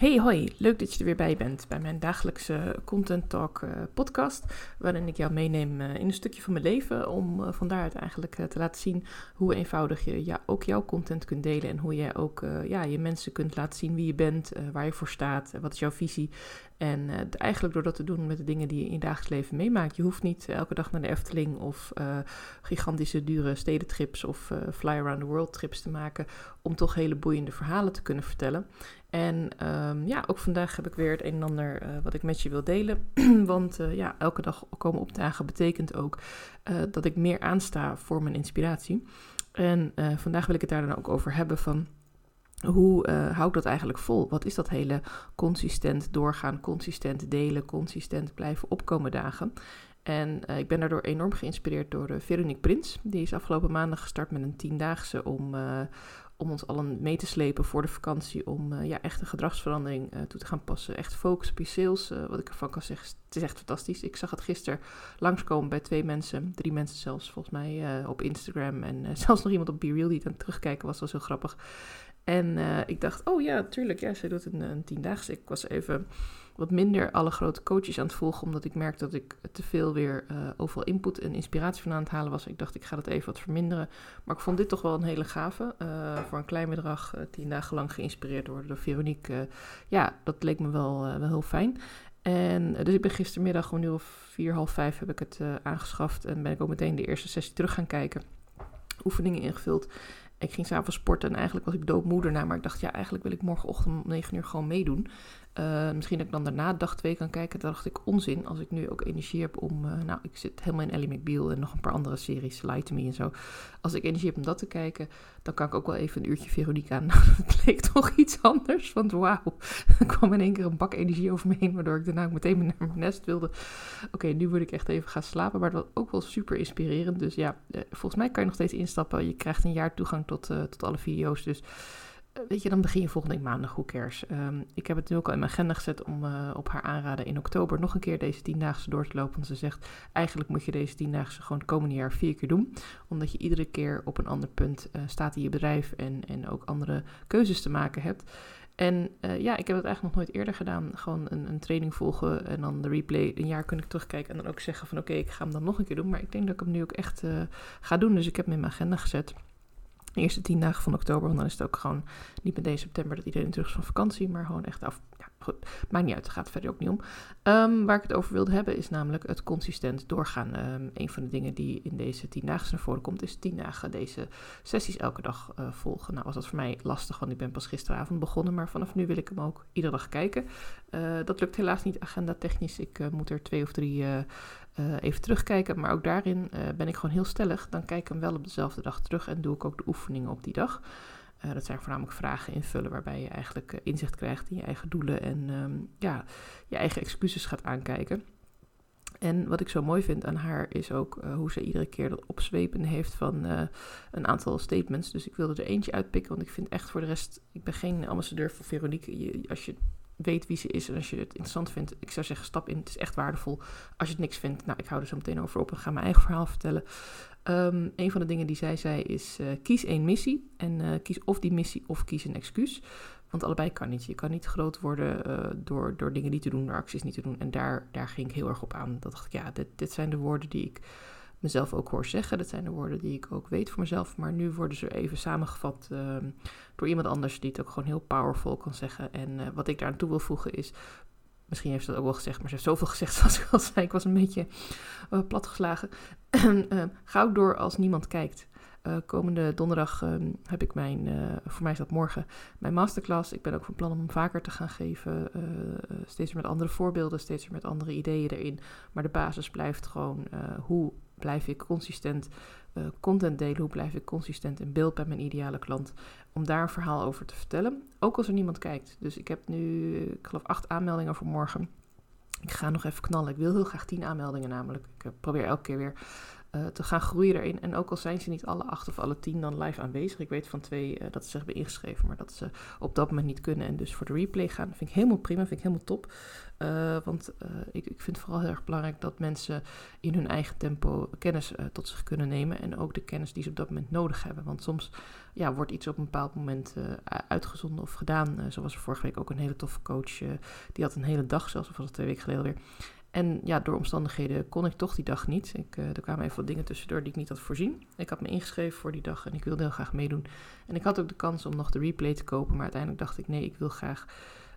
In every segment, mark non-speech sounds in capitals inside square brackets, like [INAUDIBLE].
Hey hoi, leuk dat je er weer bij bent bij mijn dagelijkse Content Talk uh, podcast, waarin ik jou meeneem uh, in een stukje van mijn leven om uh, van daaruit eigenlijk te laten zien hoe eenvoudig je ja, ook jouw content kunt delen en hoe jij ook ja, je mensen kunt laten zien wie je bent, waar je voor staat, wat is jouw visie en eigenlijk door dat te doen met de dingen die je in je dagelijks leven meemaakt. Je hoeft niet elke dag naar de Efteling of gigantische dure stedentrips of fly around the world trips te maken om toch hele boeiende verhalen te kunnen vertellen. En um, ja, ook vandaag heb ik weer het een en ander wat ik met je wil delen. [CLEARS THROAT] Want ja, elke dag komen opdagen betekent ook dat ik meer aansta voor mijn inspiratie. En vandaag wil ik het daar dan ook over hebben van... Hoe hou ik dat eigenlijk vol? Wat is dat hele consistent doorgaan, consistent delen, consistent blijven opkomen dagen? En ik ben daardoor enorm geïnspireerd door Veronique Prins. Die is afgelopen maandag gestart met een tiendaagse om, om ons allen mee te slepen voor de vakantie. Om ja, echt een gedragsverandering toe te gaan passen. Echt focus op je sales. Wat ik ervan kan zeggen, het is echt fantastisch. Ik zag het gisteren langskomen bij twee mensen. Drie mensen zelfs volgens mij op Instagram. En [LAUGHS] zelfs nog iemand op BeReal die het aan terugkijken was. Dat was heel grappig. En ik dacht, oh ja, tuurlijk. Ja, zij doet een, een tiendaagse. Ik was even wat minder alle grote coaches aan het volgen, omdat ik merkte dat ik te veel weer uh, overal input en inspiratie van aan het halen was. Ik dacht, ik ga dat even wat verminderen. Maar ik vond dit toch wel een hele gave. Uh, voor een klein bedrag, tien dagen lang geïnspireerd worden door Veronique. ja, dat leek me wel, wel heel fijn. En dus ik ben gistermiddag om nu of vier, half vijf heb ik het aangeschaft. En ben ik ook meteen de eerste sessie terug gaan kijken. Oefeningen ingevuld. Ik ging s'avonds sporten en eigenlijk was ik doodmoeder na. Maar ik dacht, ja, eigenlijk wil ik morgenochtend om 9 uur gewoon meedoen. Uh, misschien dat ik dan daarna dag 2 kan kijken. Daar dacht ik onzin als ik nu ook energie heb om. Uh, nou, ik zit helemaal in Ellie McBeal en nog een paar andere series, Light to Me en zo. Als ik energie heb om dat te kijken, dan kan ik ook wel even een uurtje Veronique aan. [LAUGHS] het leek toch iets anders. Want wauw, er kwam in één keer een bak energie over me heen. Waardoor ik daarna meteen naar mijn nest wilde. Oké, nu moet ik echt even gaan slapen. Maar dat was ook wel super inspirerend. Dus ja, uh, volgens mij kan je nog steeds instappen. Je krijgt een jaar toegang tot, tot alle video's. Dus eh, weet je, dan begin je volgende week maandag, hoe. Um, ik heb het nu ook al in mijn agenda gezet om uh, op haar aanraden in oktober nog een keer deze tiendaagse door te lopen. Want ze zegt, eigenlijk moet je deze tiendaagse gewoon het komende jaar vier keer doen. Omdat je iedere keer op een ander punt uh, staat in je bedrijf en, en ook andere keuzes te maken hebt. En uh, ja, ik heb het eigenlijk nog nooit eerder gedaan. Gewoon een, een, training volgen en dan de replay. Een jaar kun ik terugkijken en dan ook zeggen van oké, ik ga hem dan nog een keer doen. Maar ik denk dat ik hem nu ook echt ga doen. Dus ik heb hem in mijn agenda gezet de eerste tien dagen van oktober. Want dan is het ook gewoon niet meteen september dat iedereen terug is van vakantie. Maar gewoon echt af. Ja, goed. Maakt niet uit. Het gaat verder ook niet om. Um, waar ik het over wilde hebben is namelijk het consistent doorgaan. Um, een van de dingen die in deze tien dagen naar voren komt. Is tien dagen deze sessies elke dag uh, volgen. Nou was dat voor mij lastig. Want ik ben pas gisteravond begonnen. Maar vanaf nu wil ik hem ook iedere dag kijken. Uh, dat lukt helaas niet agenda technisch. Ik uh, moet er twee of drie uh, even terugkijken. Maar ook daarin uh, ben ik gewoon heel stellig. Dan kijk ik hem wel op dezelfde dag terug en doe ik ook de oefeningen op die dag. Uh, dat zijn voornamelijk vragen invullen waarbij je eigenlijk inzicht krijgt in je eigen doelen en um, ja, je eigen excuses gaat aankijken. En wat ik zo mooi vind aan haar is ook hoe ze iedere keer dat opzwepen heeft van een aantal statements. Dus ik wilde er eentje uitpikken, want ik vind echt voor de rest, ik ben geen ambassadeur voor Veronique. Als je weet wie ze is en als je het interessant vindt, ik zou zeggen, stap in. Het is echt waardevol. Als je het niks vindt, nou, ik hou er zo meteen over op en ga mijn eigen verhaal vertellen. Um, een van de dingen die zij zei is, uh, kies één missie en uh, kies of die missie of kies een excuus. Want allebei kan niet. Je kan niet groot worden uh, door, door dingen niet te doen, door acties niet te doen. En daar, daar ging ik heel erg op aan. Dat dacht ik, ja, dit, dit zijn de woorden die ik mezelf ook hoor zeggen. Dat zijn de woorden die ik ook weet voor mezelf. Maar nu worden ze even samengevat uh, door iemand anders die het ook gewoon heel powerful kan zeggen. En uh, wat ik daar aan toe wil voegen is. Misschien heeft ze dat ook wel gezegd, maar ze heeft zoveel [LAUGHS] gezegd zoals ik al zei. Ik was een beetje uh, platgeslagen. [CLEARS THROAT] Ga door als niemand kijkt. Komende donderdag um, heb ik mijn, voor mij is dat morgen, mijn masterclass. Ik ben ook van plan om hem vaker te gaan geven. Steeds weer met andere voorbeelden, steeds weer met andere ideeën erin. Maar de basis blijft gewoon hoe blijf ik consistent uh, content delen? Hoe blijf ik consistent in beeld bij mijn ideale klant? Om daar een verhaal over te vertellen. Ook als er niemand kijkt. Dus ik heb nu, ik geloof, acht aanmeldingen voor morgen. Ik ga nog even knallen. Ik wil heel graag tien aanmeldingen namelijk. Ik probeer elke keer weer uh, te gaan groeien erin. En ook al zijn ze niet alle acht of alle tien dan live aanwezig. Ik weet van twee uh, dat ze zich hebben ingeschreven, maar dat ze op dat moment niet kunnen en dus voor de replay gaan. Dat vind ik helemaal prima, vind ik helemaal top. Uh, want ik, ik vind het vooral heel erg belangrijk dat mensen in hun eigen tempo kennis tot zich kunnen nemen. En ook de kennis die ze op dat moment nodig hebben. Want soms ja, wordt iets op een bepaald moment uitgezonden of gedaan. zo was er vorige week ook een hele toffe coach. die had een hele dag zelfs, of was het twee weken geleden weer en ja, door omstandigheden kon ik toch die dag niet. Ik, uh, er kwamen even wat dingen tussendoor die ik niet had voorzien. Ik had me ingeschreven voor die dag en ik wilde heel graag meedoen. En ik had ook de kans om nog de replay te kopen. Maar uiteindelijk dacht ik, nee, ik wil graag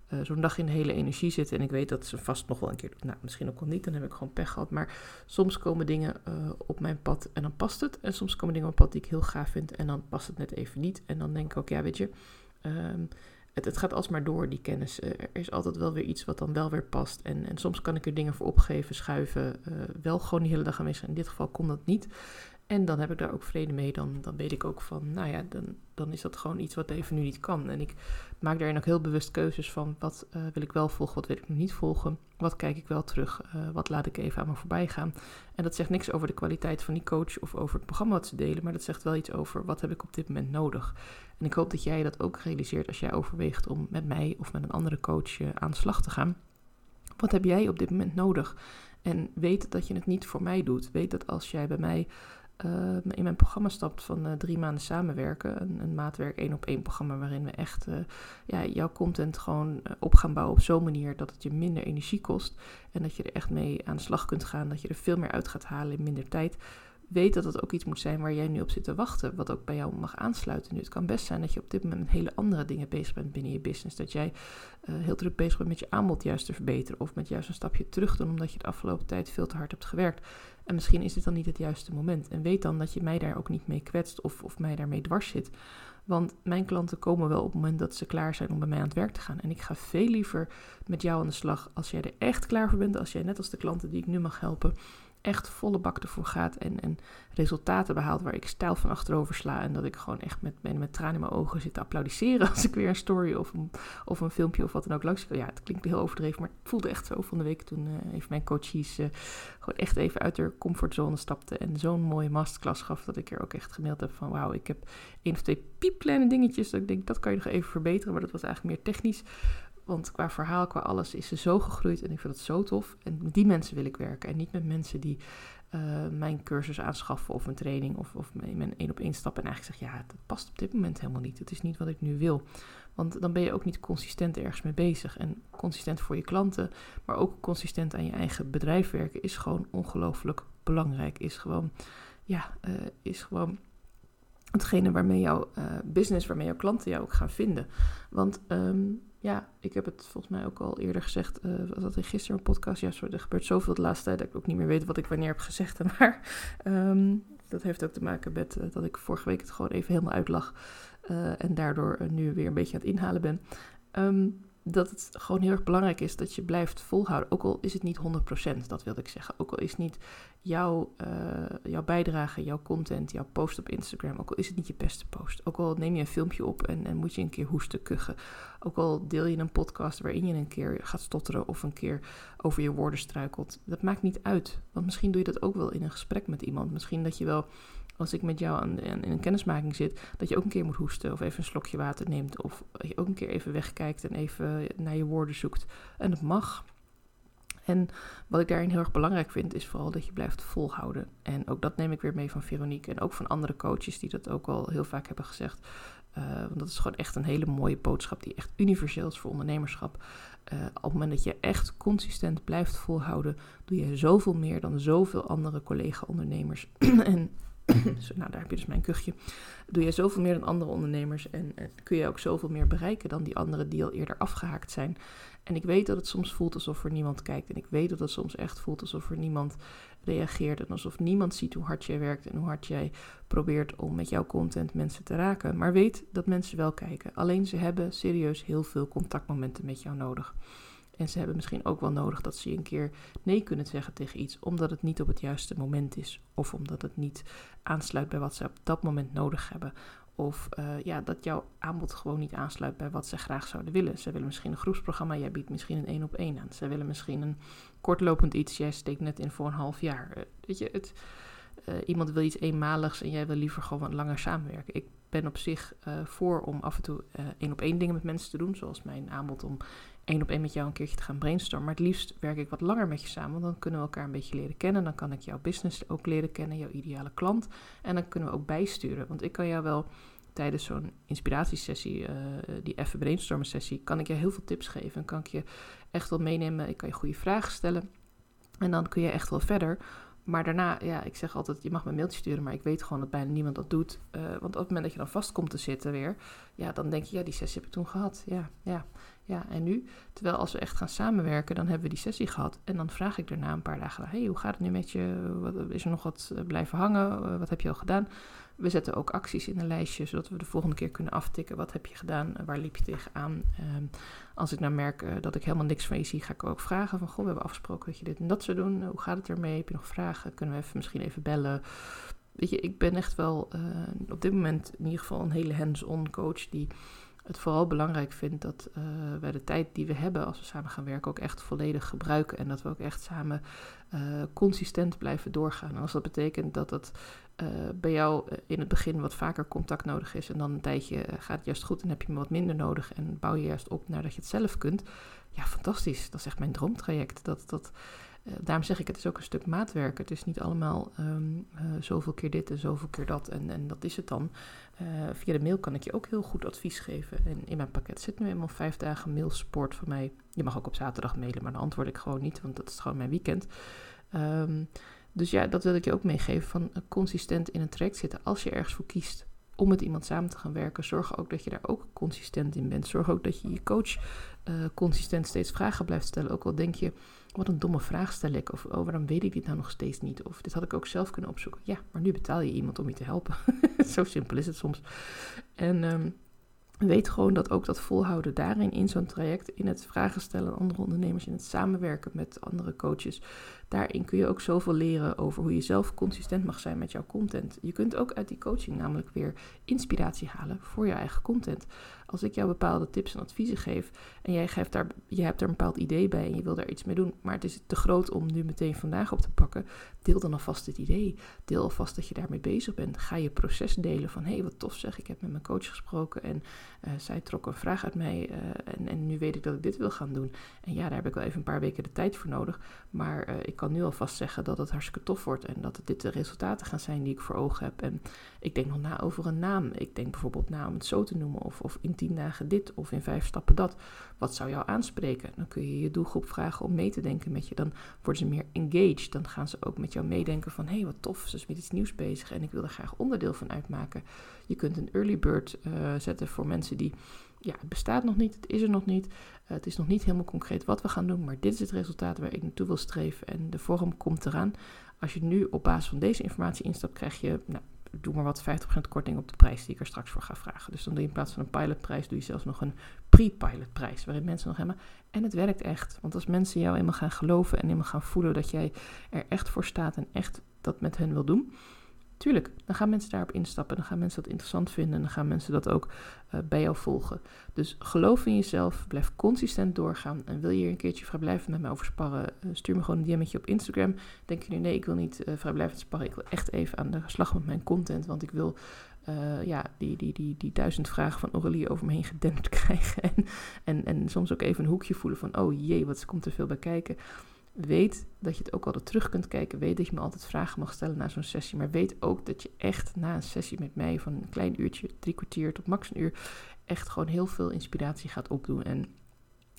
uh, zo'n dag in de hele energie zitten. En ik weet dat ze vast nog wel een keer Nou, misschien ook al niet, dan heb ik gewoon pech gehad. Maar soms komen dingen uh, op mijn pad en dan past het. En soms komen dingen op mijn pad die ik heel gaaf vind en dan past het net even niet. En dan denk ik ook, ja, weet je... Um, het, gaat alsmaar door, die kennis. Uh, er is altijd wel weer iets wat dan wel weer past. En, en soms kan ik er dingen voor opgeven, schuiven. Uh, wel gewoon die hele dag aanwezig. In dit geval kon dat niet. En dan heb ik daar ook vrede mee. Dan, dan weet ik ook van, nou ja, dan, dan is dat gewoon iets wat even nu niet kan. En ik maak daarin ook heel bewust keuzes van wat uh, wil ik wel volgen, wat wil ik nog niet volgen. Wat kijk ik wel terug, uh, wat laat ik even aan me voorbij gaan. En dat zegt niks over de kwaliteit van die coach of over het programma wat ze delen. Maar dat zegt wel iets over wat heb ik op dit moment nodig. En ik hoop dat jij dat ook realiseert als jij overweegt om met mij of met een andere coach uh, aan de slag te gaan. Wat heb jij op dit moment nodig? En weet dat je het niet voor mij doet. Weet dat als jij bij mij uh, in mijn programma stapt van uh, drie maanden samenwerken. Een, een maatwerk één op één programma waarin we echt uh, ja, jouw content gewoon op gaan bouwen op zo'n manier dat het je minder energie kost. En dat je er echt mee aan de slag kunt gaan. Dat je er veel meer uit gaat halen in minder tijd weet dat het ook iets moet zijn waar jij nu op zit te wachten. Wat ook bij jou mag aansluiten nu. Het kan best zijn dat je op dit moment met hele andere dingen bezig bent binnen je business. Dat jij uh, heel druk bezig bent met je aanbod juist te verbeteren. Of met juist een stapje terug doen omdat je de afgelopen tijd veel te hard hebt gewerkt. En misschien is dit dan niet het juiste moment. En weet dan dat je mij daar ook niet mee kwetst of, of mij daarmee dwars zit. Want mijn klanten komen wel op het moment dat ze klaar zijn om bij mij aan het werk te gaan. En ik ga veel liever met jou aan de slag als jij er echt klaar voor bent. Als jij net als de klanten die ik nu mag helpen echt volle bak ervoor gaat en, en resultaten behaalt waar ik stijl van achterover sla. En dat ik gewoon echt met, met, met tranen in mijn ogen zit te applaudisseren [LAUGHS] als ik weer een story of een, of een filmpje of wat dan ook langs Ja, het klinkt heel overdreven, maar het voelde echt zo van de week toen uh, even mijn coaches uh, gewoon echt even uit de comfortzone stapte en zo'n mooie masterclass gaf dat ik er ook echt gemaild heb van wauw, ik heb één of twee piepkleine dingetjes dat ik denk dat kan je nog even verbeteren, maar dat was eigenlijk meer technisch. Want qua verhaal, qua alles is ze zo gegroeid en ik vind het zo tof. En met die mensen wil ik werken en niet met mensen die uh, mijn cursus aanschaffen of een training of, of mijn één op één stap en eigenlijk zeggen, ja, dat past op dit moment helemaal niet. Het is niet wat ik nu wil. Want dan ben je ook niet consistent ergens mee bezig. En consistent voor je klanten, maar ook consistent aan je eigen bedrijf werken is gewoon ongelooflijk belangrijk. Is gewoon, ja, uh, is gewoon hetgene waarmee jouw uh, business, waarmee jouw klanten jou ook gaan vinden. Want um, ja, ik heb het volgens mij ook al eerder gezegd. Uh, was dat in gisteren een podcast? Ja, er gebeurt zoveel de laatste tijd dat ik ook niet meer weet wat ik wanneer heb gezegd. [LAUGHS] Maar um, dat heeft ook te maken met uh, dat ik vorige week het gewoon even helemaal uitlag. Uh, en daardoor nu weer een beetje aan het inhalen ben. Um, dat het gewoon heel erg belangrijk is dat je blijft volhouden. Ook al is het niet 100%, dat wilde ik zeggen. Ook al is niet jouw, uh, jouw bijdrage, jouw content, jouw post op Instagram, ook al is het niet je beste post. Ook al neem je een filmpje op en, en moet je een keer hoesten, kuchen. Ook al deel je een podcast waarin je een keer gaat stotteren of een keer over je woorden struikelt. Dat maakt niet uit. Want misschien doe je dat ook wel in een gesprek met iemand. Misschien dat je wel als ik met jou aan, in een kennismaking zit, dat je ook een keer moet hoesten of even een slokje water neemt. Of je ook een keer even wegkijkt en even naar je woorden zoekt. En dat mag. En wat ik daarin heel erg belangrijk vind, is vooral dat je blijft volhouden. En ook dat neem ik weer mee van Veronique en ook van andere coaches die dat ook al heel vaak hebben gezegd. Uh, want dat is gewoon echt een hele mooie boodschap die echt universeel is voor ondernemerschap. Uh, op het moment dat je echt consistent blijft volhouden, doe je zoveel meer dan zoveel andere collega-ondernemers. [CLEARS THROAT] en [COUGHS] nou, daar heb je dus mijn kuchje. Doe je zoveel meer dan andere ondernemers en, en, kun je ook zoveel meer bereiken dan die anderen die al eerder afgehaakt zijn. En ik weet dat het soms voelt alsof er niemand kijkt. En ik weet dat het soms echt voelt alsof er niemand reageert. En alsof niemand ziet hoe hard jij werkt en hoe hard jij probeert om met jouw content mensen te raken. Maar weet dat mensen wel kijken. Alleen ze hebben serieus heel veel contactmomenten met jou nodig. En ze hebben misschien ook wel nodig dat ze een keer nee kunnen zeggen tegen iets, omdat het niet op het juiste moment is. Of omdat het niet aansluit bij wat ze op dat moment nodig hebben. Of uh, ja, dat jouw aanbod gewoon niet aansluit bij wat ze graag zouden willen. Ze willen misschien een groepsprogramma, jij biedt misschien een één op één aan. Ze willen misschien een kortlopend iets, jij steekt net in voor een half jaar. Uh, weet je, het, iemand wil iets eenmaligs en jij wil liever gewoon wat langer samenwerken. Ik ben op zich voor om af en toe één op één dingen met mensen te doen, zoals mijn aanbod om één op één met jou een keertje te gaan brainstormen. Maar het liefst werk ik wat langer met je samen, want dan kunnen we elkaar een beetje leren kennen. Dan kan ik jouw business ook leren kennen, jouw ideale klant. En dan kunnen we ook bijsturen, want ik kan jou wel tijdens zo'n inspiratiesessie, uh, die even brainstormen sessie, kan ik je heel veel tips geven. En kan ik je echt wel meenemen. Ik kan je goede vragen stellen. En dan kun je echt wel verder. Maar daarna, ja, ik zeg altijd, je mag me een mailtje sturen, maar ik weet gewoon dat bijna niemand dat doet. Uh, want op het moment dat je dan vast komt te zitten weer, ja, dan denk je, ja, die sessie heb ik toen gehad. Ja, ja, ja, en nu? Terwijl als we echt gaan samenwerken, dan hebben we die sessie gehad. En dan vraag ik daarna een paar dagen, hey, hoe gaat het nu met je? Is er nog wat blijven hangen? Wat heb je al gedaan? We zetten ook acties in een lijstje, zodat we de volgende keer kunnen aftikken. Wat heb je gedaan? Waar liep je tegenaan? Um, als ik nou merk uh, dat ik helemaal niks van je zie, ga ik ook vragen van... Goh, we hebben afgesproken dat je dit en dat zou doen. Hoe gaat het ermee? Heb je nog vragen? Kunnen we even, misschien even bellen? Weet je, ik ben echt wel uh, op dit moment in ieder geval een hele hands-on coach... die het vooral belangrijk vindt dat uh, wij de tijd die we hebben als we samen gaan werken ook echt volledig gebruiken. En dat we ook echt samen uh, consistent blijven doorgaan. Als dat betekent dat het uh, bij jou in het begin wat vaker contact nodig is en dan een tijdje gaat het juist goed en heb je wat minder nodig en bouw je juist op nadat je het zelf kunt. Ja, fantastisch. Dat is echt mijn droomtraject. Dat, dat, uh, daarom zeg ik, het is ook een stuk maatwerk. Het is niet allemaal um, uh, zoveel keer dit en zoveel keer dat en, en dat is het dan. Uh, via de mail kan ik je ook heel goed advies geven. En in mijn pakket zit nu eenmaal vijf dagen mailsupport van mij. Je mag ook op zaterdag mailen, maar dan antwoord ik gewoon niet, want dat is gewoon mijn weekend. Um, dus ja, dat wil ik je ook meegeven van consistent in een traject zitten. Als je ergens voor kiest om met iemand samen te gaan werken, zorg ook dat je daar ook consistent in bent. Zorg ook dat je je coach uh, consistent steeds vragen blijft stellen. Ook al denk je, wat een domme vraag stel ik. Of oh, waarom weet ik dit nou nog steeds niet? Of dit had ik ook zelf kunnen opzoeken. Ja, maar nu betaal je iemand om je te helpen. [LAUGHS] Zo simpel is het soms. En um, weet gewoon dat ook dat volhouden daarin, in zo'n traject, in het vragen stellen aan andere ondernemers, in het samenwerken met andere coaches, daarin kun je ook zoveel leren over hoe je zelf consistent mag zijn met jouw content. Je kunt ook uit die coaching namelijk weer inspiratie halen voor je eigen content. Als ik jou bepaalde tips en adviezen geef en jij geeft daar, je hebt er een bepaald idee bij en je wil daar iets mee doen, maar het is te groot om nu meteen vandaag op te pakken, deel dan alvast het idee. Deel alvast dat je daarmee bezig bent. Ga je proces delen van hé, hey, wat tof zeg, ik heb met mijn coach gesproken en uh, zij trok een vraag uit mij uh, en, en nu weet ik dat ik dit wil gaan doen. En ja, daar heb ik wel even een paar weken de tijd voor nodig, maar uh, ik kan nu alvast zeggen dat het hartstikke tof wordt en dat dit de resultaten gaan zijn die ik voor ogen heb. En ik denk nog na over een naam. Ik denk bijvoorbeeld na om het zo te noemen of, of in tien dagen dit of in vijf stappen dat. Wat zou jou aanspreken? Dan kun je je doelgroep vragen om mee te denken met je. Dan worden ze meer engaged. Dan gaan ze ook met jou meedenken van hé, hey, wat tof, ze is met iets nieuws bezig en ik wil er graag onderdeel van uitmaken. Je kunt een early bird uh, zetten voor mensen die ja, het bestaat nog niet, het is er nog niet. Uh, het is nog niet helemaal concreet wat we gaan doen, maar dit is het resultaat waar ik naartoe wil streven en de vorm komt eraan. Als je nu op basis van deze informatie instapt, krijg je, nou, doe maar wat, 50% korting op de prijs die ik er straks voor ga vragen. Dus dan doe je in plaats van een pilotprijs, doe je zelfs nog een pre-pilotprijs, waarin mensen nog helemaal... En het werkt echt, want als mensen jou eenmaal gaan geloven en eenmaal gaan voelen dat jij er echt voor staat en echt dat met hen wil doen Tuurlijk, dan gaan mensen daarop instappen, dan gaan mensen dat interessant vinden en dan gaan mensen dat ook uh, bij jou volgen. Dus geloof in jezelf, blijf consistent doorgaan en wil je hier een keertje vrijblijvend met mij over sparren, uh, stuur me gewoon een DM'tje op Instagram. Denk je nu, nee, ik wil niet uh, vrijblijvend sparren, ik wil echt even aan de slag met mijn content, want ik wil ja, die, die, die, die duizend vragen van Aurelie over me heen gedempt [LAUGHS] krijgen en, en, en soms ook even een hoekje voelen van, oh jee, wat komt er veel bij kijken. Weet dat je het ook altijd terug kunt kijken. Weet dat je me altijd vragen mag stellen na zo'n sessie. Maar weet ook dat je echt na een sessie met mij van een klein uurtje, drie kwartier tot max een uur, echt gewoon heel veel inspiratie gaat opdoen. En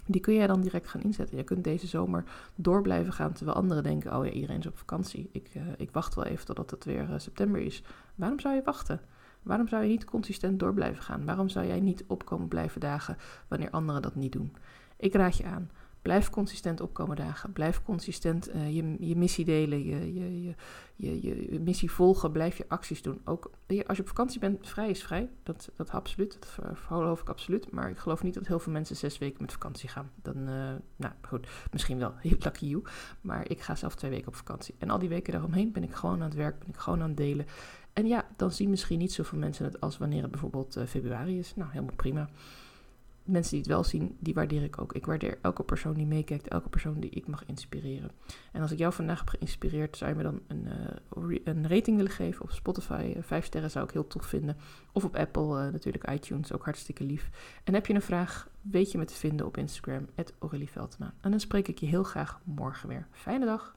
die kun jij dan direct gaan inzetten. Je kunt deze zomer door blijven gaan terwijl anderen denken: oh ja, iedereen is op vakantie. Ik, uh, ik wacht wel even totdat het weer uh, september is. Waarom zou je wachten? Waarom zou je niet consistent door blijven gaan? Waarom zou jij niet opkomen blijven dagen wanneer anderen dat niet doen? Ik raad je aan. Blijf consistent opkomen dagen. Blijf consistent uh, je, je missie delen, je, je, je, je, missie volgen. Blijf je acties doen. Ook als je op vakantie bent, vrij is vrij. Dat, dat absoluut. Dat geloof ik absoluut. Maar ik geloof niet dat heel veel mensen zes weken met vakantie gaan. Dan, uh, nou goed, misschien wel. [LAUGHS] Lucky you. Maar ik ga zelf twee weken op vakantie. En al die weken daaromheen ben ik gewoon aan het werk, ben ik gewoon aan het delen. En ja, dan zien misschien niet zoveel mensen het als wanneer het bijvoorbeeld uh, februari is. Nou, helemaal prima. Mensen die het wel zien, die waardeer ik ook. Ik waardeer elke persoon die meekijkt, elke persoon die ik mag inspireren. En als ik jou vandaag heb geïnspireerd, zou je me dan een, uh, een rating willen geven op Spotify. vijf sterren zou ik heel tof vinden. Of op Apple, natuurlijk iTunes, ook hartstikke lief. En heb je een vraag, weet je me te vinden op Instagram, Aurelie En dan spreek ik je heel graag morgen weer. Fijne dag!